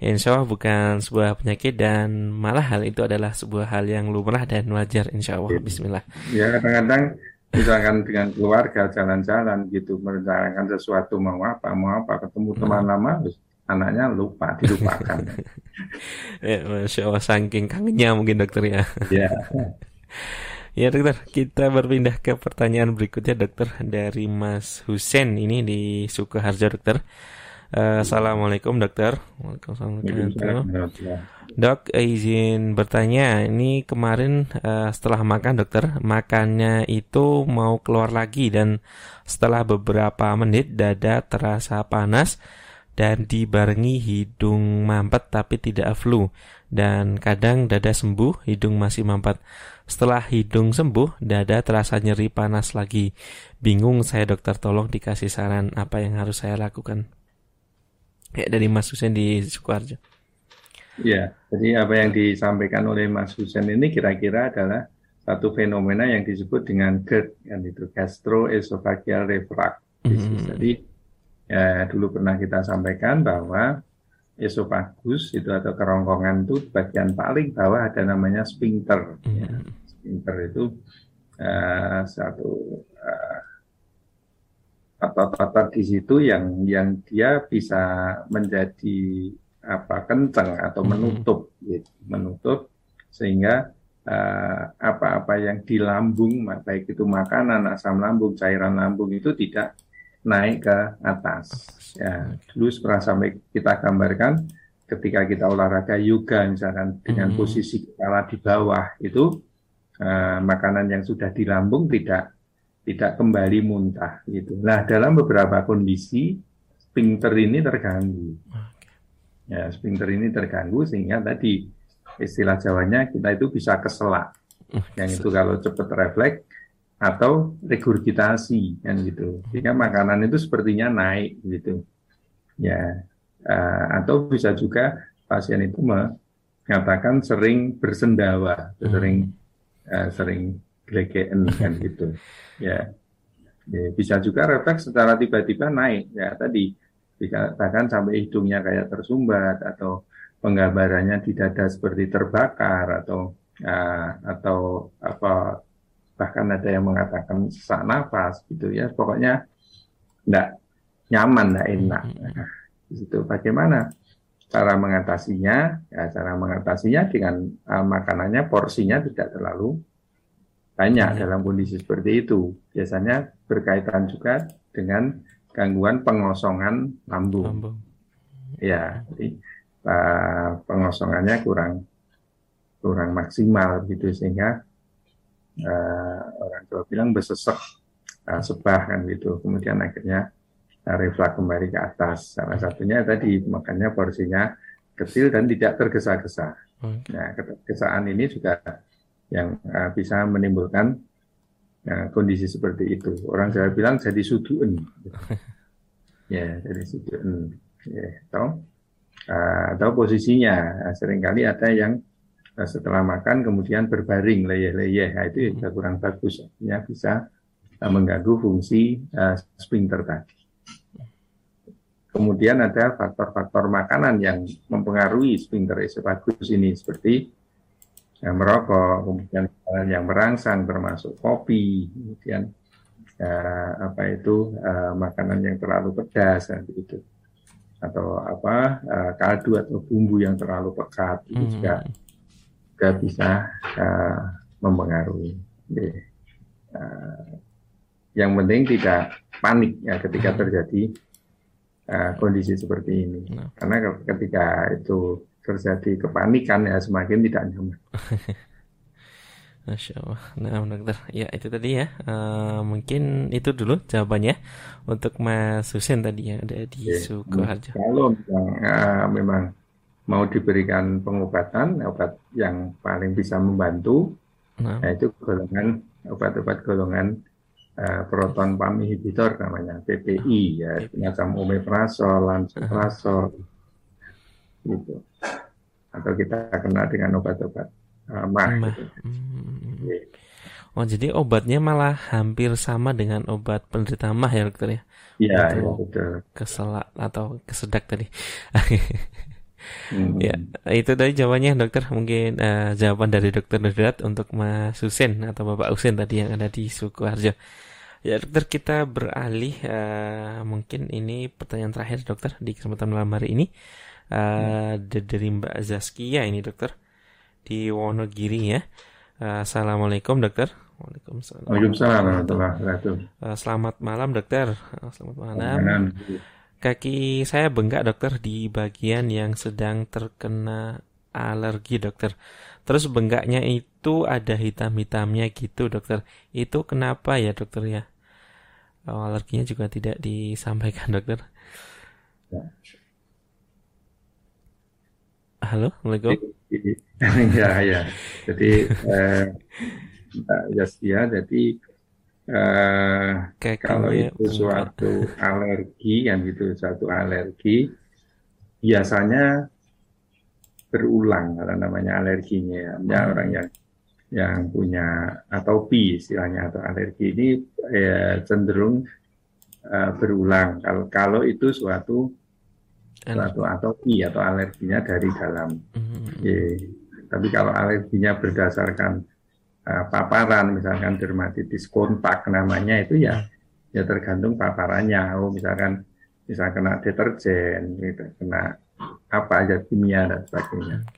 [SPEAKER 2] Insya Allah bukan sebuah penyakit dan malah hal itu adalah sebuah hal yang lumrah dan wajar insya Allah. Ya. Bismillah.
[SPEAKER 1] Ya kadang-kadang misalkan dengan keluarga jalan-jalan gitu merencanakan sesuatu mau apa mau apa ketemu teman nah. lama anaknya lupa dilupakan. <laughs>
[SPEAKER 2] Ya, masya Allah saking kangennya mungkin dokter ya. Ya <laughs> ya dokter kita berpindah ke pertanyaan berikutnya dokter dari Mas Husen. Ini di Sukoharjo dokter. Uh, Assalamualaikum dokter. Waalaikumsalam. Dok izin bertanya, ini kemarin uh, setelah makan dokter, makannya itu mau keluar lagi dan setelah beberapa menit dada terasa panas dan dibarengi hidung mampet tapi tidak flu. Dan kadang dada sembuh hidung masih mampet. Setelah hidung sembuh dada terasa nyeri panas lagi. Bingung saya dokter tolong dikasih saran apa yang harus saya lakukan. Ya dari Mas Husen di Sukoharjo.
[SPEAKER 1] Ya jadi apa yang disampaikan oleh Mas Husen ini kira-kira adalah satu fenomena yang disebut dengan GERD yang itu gastroesophageal reflux mm -hmm. jadi ya dulu pernah kita sampaikan bahwa esofagus itu atau kerongkongan itu bagian paling bawah ada namanya sphincter. Ya. Sphincter itu uh, satu uh, otot-otot di situ yang yang dia bisa menjadi apa kencang atau mm-hmm. menutup gitu, menutup sehingga apa-apa uh, yang di lambung baik itu makanan asam lambung cairan lambung itu tidak naik ke atas. Ya, dulu pernah sampai kita gambarkan ketika kita olahraga yoga misalkan dengan hmm. posisi kepala di bawah itu uh, makanan yang sudah di lambung tidak tidak kembali muntah gitu. Nah, dalam beberapa kondisi sphincter ini terganggu. Ya, sphincter ini terganggu sehingga tadi istilah Jawanya kita itu bisa keselak. Yang itu kalau cepat refleks atau regurgitasi kan gitu. Sehingga makanan itu sepertinya naik gitu. Ya. Uh, atau bisa juga pasien itu mengatakan sering bersendawa, hmm. sering uh, sering glegeen kan gitu. Ya. ya. Bisa juga refleks secara tiba-tiba naik ya tadi dikatakan sampai hidungnya kayak tersumbat atau penggambarannya di dada seperti terbakar atau uh, atau apa bahkan ada yang mengatakan sesak nafas gitu ya. Pokoknya tidak nyaman tidak enak. Nah, di situ bagaimana cara mengatasinya? Ya cara mengatasinya dengan uh, makanannya porsinya tidak terlalu banyak ya. dalam kondisi seperti itu. Biasanya berkaitan juga dengan gangguan pengosongan lambung, lambung. ya jadi uh, pengosongannya kurang kurang maksimal gitu sehingga uh, orang tua bilang besesek uh, sebah kan gitu. Kemudian akhirnya uh, refleks kembali ke atas. Salah satunya tadi makanya porsinya kecil dan tidak tergesa-gesa. Hmm. Nah, ketergesaan ini juga yang uh, bisa menimbulkan uh, kondisi seperti itu. Orang Jawa bilang jadi suduen. <laughs> ya, jadi suduen. Ya, atau uh, atau posisinya sering kali ada yang setelah makan kemudian berbaring leyeh-leyeh, nah, itu juga kurang bagus, ya bisa uh, mengganggu fungsi uh, sphincter tadi. Kemudian ada faktor-faktor makanan yang mempengaruhi sphincter esofagus ini. Seperti yang merokok, kemudian yang merangsang termasuk kopi, kemudian uh, apa itu uh, makanan yang terlalu pedas dan begitu. Atau apa uh, kaldu atau bumbu yang terlalu pekat itu hmm. juga juga bisa uh, mempengaruhi. Uh, yang penting tidak panik ya ketika hmm. terjadi uh, kondisi seperti ini. Nah. Karena ketika itu terjadi kepanikan ya semakin tidak nyaman. <laughs>
[SPEAKER 2] Masya Allah. Nah, dokter, ya itu tadi ya. Uh, mungkin itu dulu jawabannya untuk Mas Husen tadi yang ada di Sukoharjo.
[SPEAKER 1] Kalau uh, memang mau diberikan pengobatan obat yang paling bisa membantu nah. yaitu golongan obat-obat golongan uh, proton pump inhibitor namanya PPI ya semacam omeprazol, lansoprazol gitu atau kita kena dengan obat-obat uh, mah.
[SPEAKER 2] Mah.
[SPEAKER 1] Gitu.
[SPEAKER 2] Hmm.
[SPEAKER 1] Iya.
[SPEAKER 2] Oh, jadi obatnya malah hampir sama dengan obat penderita mah ya dokter ya?
[SPEAKER 1] Iya, iya, betul.
[SPEAKER 2] keselak atau kesedak tadi. <laughs>
[SPEAKER 1] Hmm.
[SPEAKER 2] Ya, itu tadi jawabannya dokter. Mungkin eh, jawaban dari dokter Nurdat untuk Mas Husen atau Bapak Husen tadi yang ada di Sukoharjo. Ya dokter kita beralih eh, mungkin ini pertanyaan terakhir dokter di kesempatan malam hari ini Eh, d- dari Mbak Zaskia ini dokter di Wonogiri ya. Eh, Assalamualaikum dokter. Waalaikumsalam.
[SPEAKER 1] Waalaikumsalam
[SPEAKER 2] Selamat malam dokter. Eh, Selamat malam. Kaki saya bengkak dokter di bagian yang sedang terkena alergi dokter. Terus bengkaknya itu ada hitam-hitamnya gitu dokter. Itu kenapa ya dokter ya? Oh, alerginya juga tidak disampaikan <laughs> dokter.
[SPEAKER 1] Ya.
[SPEAKER 2] Halo, Assalamualaikum.
[SPEAKER 1] ya, ya. Jadi eh, Mbak Zaskia, jadi eh, kalau itu suatu alergi, yang itu suatu alergi, biasanya berulang kalau namanya alerginya. Ya,
[SPEAKER 2] Hmm.
[SPEAKER 1] orang yang yang punya atopi istilahnya atau alergi ini eh, cenderung eh, berulang. Kalau kalau itu suatu suatu atopi atau alerginya dari dalam.
[SPEAKER 2] Hmm.
[SPEAKER 1] Ye. Tapi kalau alerginya berdasarkan uh, paparan, misalkan dermatitis kontak namanya itu ya, ya tergantung paparannya. Oh, misalkan, misal kena deterjen, gitu, kena apa aja kimia dan sebagainya.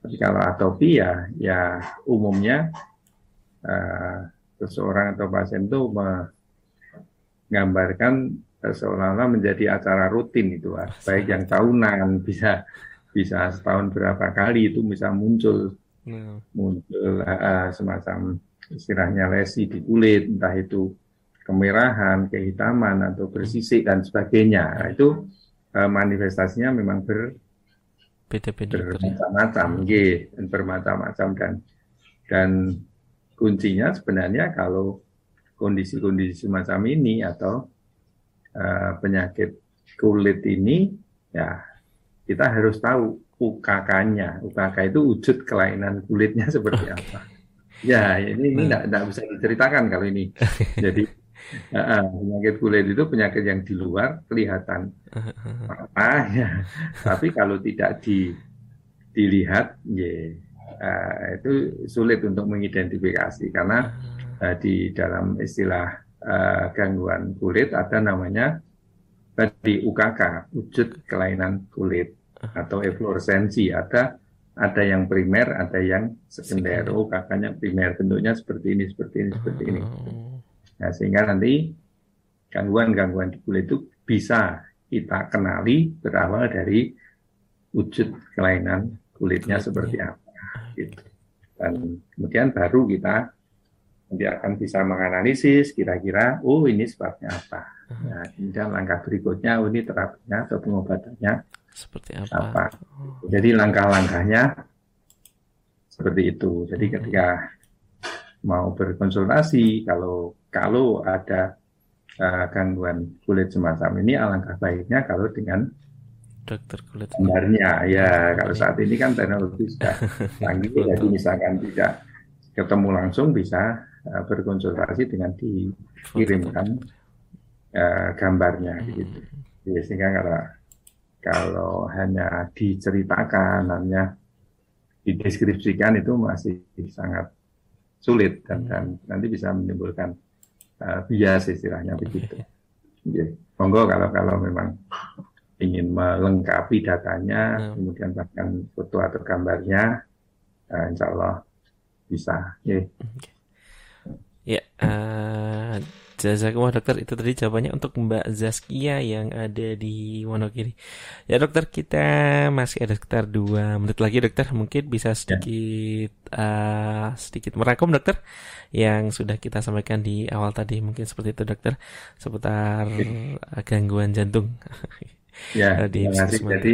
[SPEAKER 1] Tapi kalau atopi ya, ya umumnya uh, seseorang atau pasien itu menggambarkan uh, seolah-olah menjadi acara rutin itu, baik yang tahunan bisa bisa setahun berapa kali itu bisa muncul Muncul uh, semacam istilahnya lesi di kulit, entah itu kemerahan, kehitaman atau bersisik dan sebagainya. Nah, itu uh, manifestasinya memang ber,
[SPEAKER 2] ya.
[SPEAKER 1] bermacam-macam, dan bermacam-macam dan dan kuncinya sebenarnya kalau kondisi-kondisi semacam ini atau uh, penyakit kulit ini ya kita harus tahu UKK-nya. UKK itu wujud kelainan kulitnya <laughs> seperti
[SPEAKER 2] Oke.
[SPEAKER 1] apa. Ya, ini ini
[SPEAKER 2] Nah.
[SPEAKER 1] tidak bisa diceritakan kalau ini. <laughs> Jadi uh, penyakit kulit itu penyakit yang di luar kelihatan apa <laughs> ya. Tapi kalau tidak di dilihat, ya uh, itu sulit untuk mengidentifikasi karena uh, di dalam istilah uh, gangguan kulit ada namanya tadi UKK, wujud kelainan kulit atau efloresensi. Ada ada yang primer, ada yang sekunder. Oh, UKK-nya primer, bentuknya seperti ini, seperti ini, seperti ini.
[SPEAKER 2] Oh.
[SPEAKER 1] Nah, sehingga nanti gangguan-gangguan di kulit itu bisa kita kenali berawal dari wujud kelainan kulitnya
[SPEAKER 2] Kulitnya.
[SPEAKER 1] seperti apa. Gitu. Dan kemudian baru kita nanti akan bisa menganalisis kira-kira, oh ini sebabnya apa. Nah, kemudian langkah berikutnya, oh ini terapinya atau pengobatannya
[SPEAKER 2] Seperti apa?
[SPEAKER 1] apa. Jadi langkah-langkahnya seperti itu. Jadi ketika mau berkonsultasi, kalau kalau ada uh, gangguan kulit semacam ini, alangkah baiknya kalau dengan
[SPEAKER 2] Dokter kulit.
[SPEAKER 1] gambarnya. Ya, kalau saat ini kan teknologi sudah <laughs> canggih, jadi misalkan tidak ketemu langsung bisa uh, berkonsultasi dengan dikirimkan uh, gambarnya
[SPEAKER 2] Hmm.
[SPEAKER 1] gitu. Jadi, sehingga kalau kalau hanya diceritakan, hanya dideskripsikan itu masih sangat sulit dan, dan nanti bisa menimbulkan uh, bias istilahnya begitu. Oke. Monggo kalau kalau memang ingin melengkapi datanya,
[SPEAKER 2] Hmm.
[SPEAKER 1] kemudian bahkan foto atau gambarnya, uh, insya Allah bisa. Oke.
[SPEAKER 2] Ya, eh jazakumullah dokter itu tadi jawabannya untuk Mbak Zaskia yang ada di Wonogiri. Ya dokter kita masih ada sekitar dua menit lagi dokter mungkin bisa sedikit eh, sedikit merangkum dokter yang sudah kita sampaikan di awal tadi mungkin seperti itu dokter seputar gangguan jantung. <laughs>
[SPEAKER 1] Ya,
[SPEAKER 2] di
[SPEAKER 1] terima kasih.
[SPEAKER 2] Puskesmas.
[SPEAKER 1] Jadi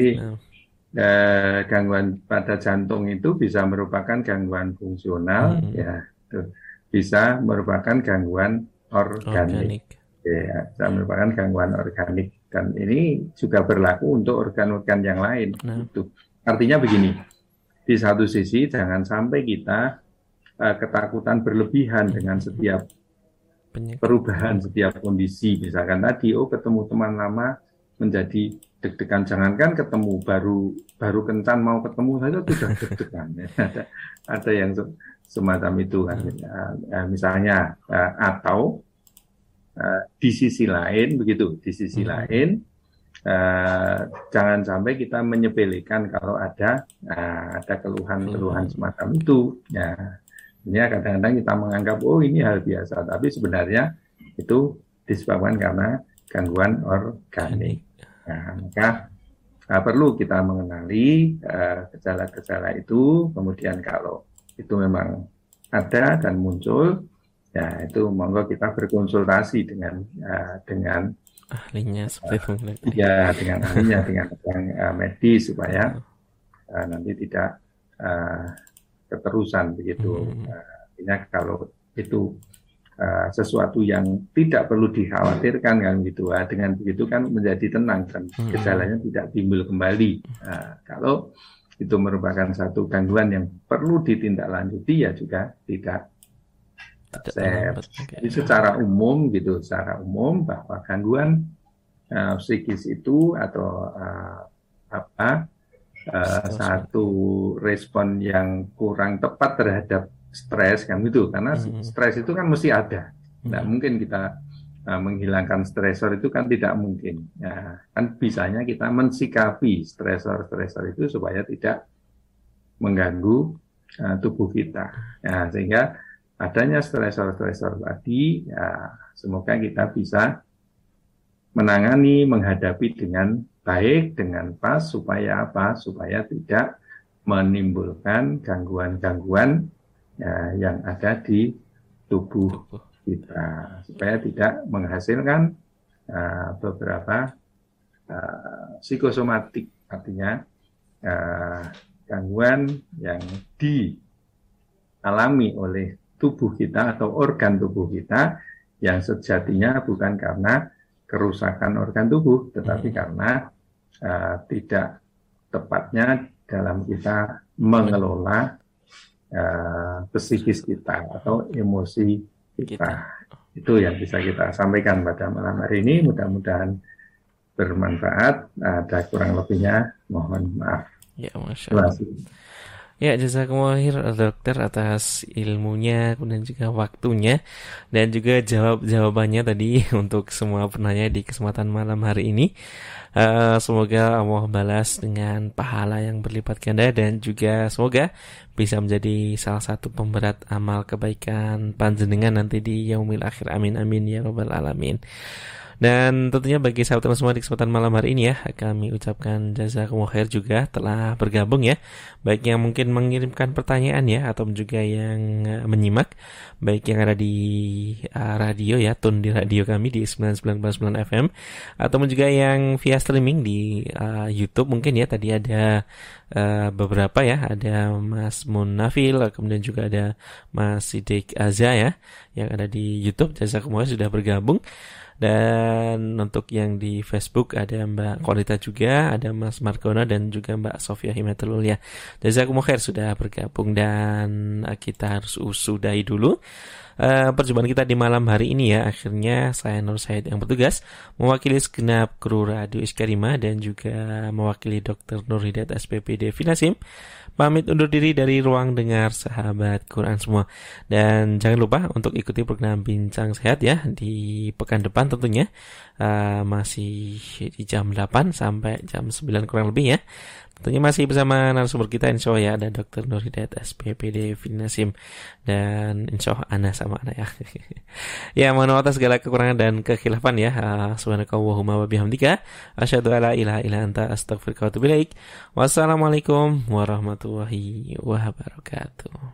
[SPEAKER 1] eh, gangguan pada jantung itu bisa merupakan gangguan fungsional,
[SPEAKER 2] Hmm.
[SPEAKER 1] ya, tuh. bisa merupakan gangguan organik,
[SPEAKER 2] organik.
[SPEAKER 1] ya, bisa merupakan gangguan organik, dan ini juga berlaku untuk organ-organ yang lain.
[SPEAKER 2] Nah.
[SPEAKER 1] Itu artinya begini, di satu sisi jangan sampai kita uh, ketakutan berlebihan dengan setiap perubahan setiap kondisi misalkan tadi oh ketemu teman lama menjadi deg-degan jangankan ketemu baru baru kencan mau ketemu saja sudah <laughs> deg-degan ya. <laughs> ada ada yang semacam itu kan ya, misalnya uh, atau uh, di sisi lain begitu di sisi hmm. lain uh, jangan sampai kita menyepelekan kalau ada uh, ada keluhan-keluhan hmm. semacam itu ya ini kadang-kadang kita menganggap oh ini hal biasa tapi sebenarnya itu disebabkan karena gangguan organik Nah, maka uh, perlu kita mengenali uh, gejala-gejala uh, itu, kemudian kalau itu memang ada dan muncul, ya itu monggo kita berkonsultasi dengan uh, dengan
[SPEAKER 2] ahlinya seperti
[SPEAKER 1] itu. Ya, dengan ahlinya, dengan yang uh, medis supaya uh, nanti tidak uh, keterusan begitu. Hmm. Uh, kalau itu uh, sesuatu yang tidak perlu dikhawatirkan kan gitu. Uh, dengan begitu kan menjadi tenang dan hmm. gejalanya tidak timbul kembali. Uh, kalau itu merupakan satu gangguan yang perlu ditindaklanjuti ya juga tidak saya, jadi secara umum gitu, secara umum bahwa gangguan uh, psikis itu atau uh, apa uh, satu respon yang kurang tepat terhadap stres kan itu karena hmm. stres itu kan mesti ada. Tidak hmm. mungkin kita uh, menghilangkan stresor itu kan tidak mungkin. Ya kan bisanya kita mensikapi stresor-stresor itu supaya tidak mengganggu uh, tubuh kita. Ya sehingga adanya stresor-stresor tadi ya semoga kita bisa menangani menghadapi dengan baik dengan pas supaya apa? Supaya tidak menimbulkan gangguan-gangguan ya, yang ada di tubuh kita. Supaya tidak menghasilkan uh, beberapa uh, psikosomatik. Artinya uh, gangguan yang dialami oleh tubuh kita atau organ tubuh kita yang sejatinya bukan karena kerusakan organ tubuh tetapi hmm. karena uh, tidak tepatnya dalam kita mengelola uh, psikis kita atau emosi kita. kita. Itu yang bisa kita sampaikan pada malam hari ini. Mudah-mudahan bermanfaat. Ada kurang lebihnya, mohon maaf.
[SPEAKER 2] Ya, masya Allah. Ya, jazakumullah dokter atas ilmunya dan juga waktunya dan juga jawab jawabannya tadi <laughs> untuk semua penanya di kesempatan malam hari ini. Uh, semoga Allah balas dengan pahala yang berlipat ganda dan juga semoga bisa menjadi salah satu pemberat amal kebaikan panjenengan nanti di yaumil akhir. Amin amin ya robbal alamin. Dan tentunya bagi sahabat semua di kesempatan malam hari ini ya, kami ucapkan jazakumullah khair juga telah bergabung ya. Baik yang mungkin mengirimkan pertanyaan ya atau juga yang eh, menyimak baik yang ada di uh, radio ya, tune di radio kami di 99.9 FM atau juga yang via streaming di uh, YouTube mungkin ya tadi ada uh, beberapa ya, ada Mas Munafil, kemudian juga ada Mas Sidik Azza ya yang ada di YouTube. Jazakumullah sudah bergabung. Dan untuk yang di Facebook ada Mbak Kualita juga, ada Mas Markona dan juga Mbak Sofia Himatulul ya. Jazakumullah khair sudah bergabung dan kita harus usudahi dulu uh, perjumpaan kita di malam hari ini ya. Akhirnya saya Nur Said yang bertugas mewakili segenap kru Radio Iskarima dan juga mewakili Dr. Nur Hidayat SPPD Finasim pamit undur diri dari ruang dengar sahabat Quran semua. Dan jangan lupa untuk ikuti program Bincang Sehat ya di pekan depan tentunya. Uh, masih di jam 8 sampai jam 9 kurang lebih ya. Tentunya masih bersama narasumber kita insya Allah ya ada Dr. Nur Hidayat SPPD Finasim dan insya Allah Ana sama Ana ya. <laughs> ya mohon atas segala kekurangan dan kekhilafan ya. Uh, Subhanakallahumma wa bihamdika asyhadu alla ilaha illa anta astaghfiruka wa atubu. Wassalamualaikum warahmatullahi wabarakatuh.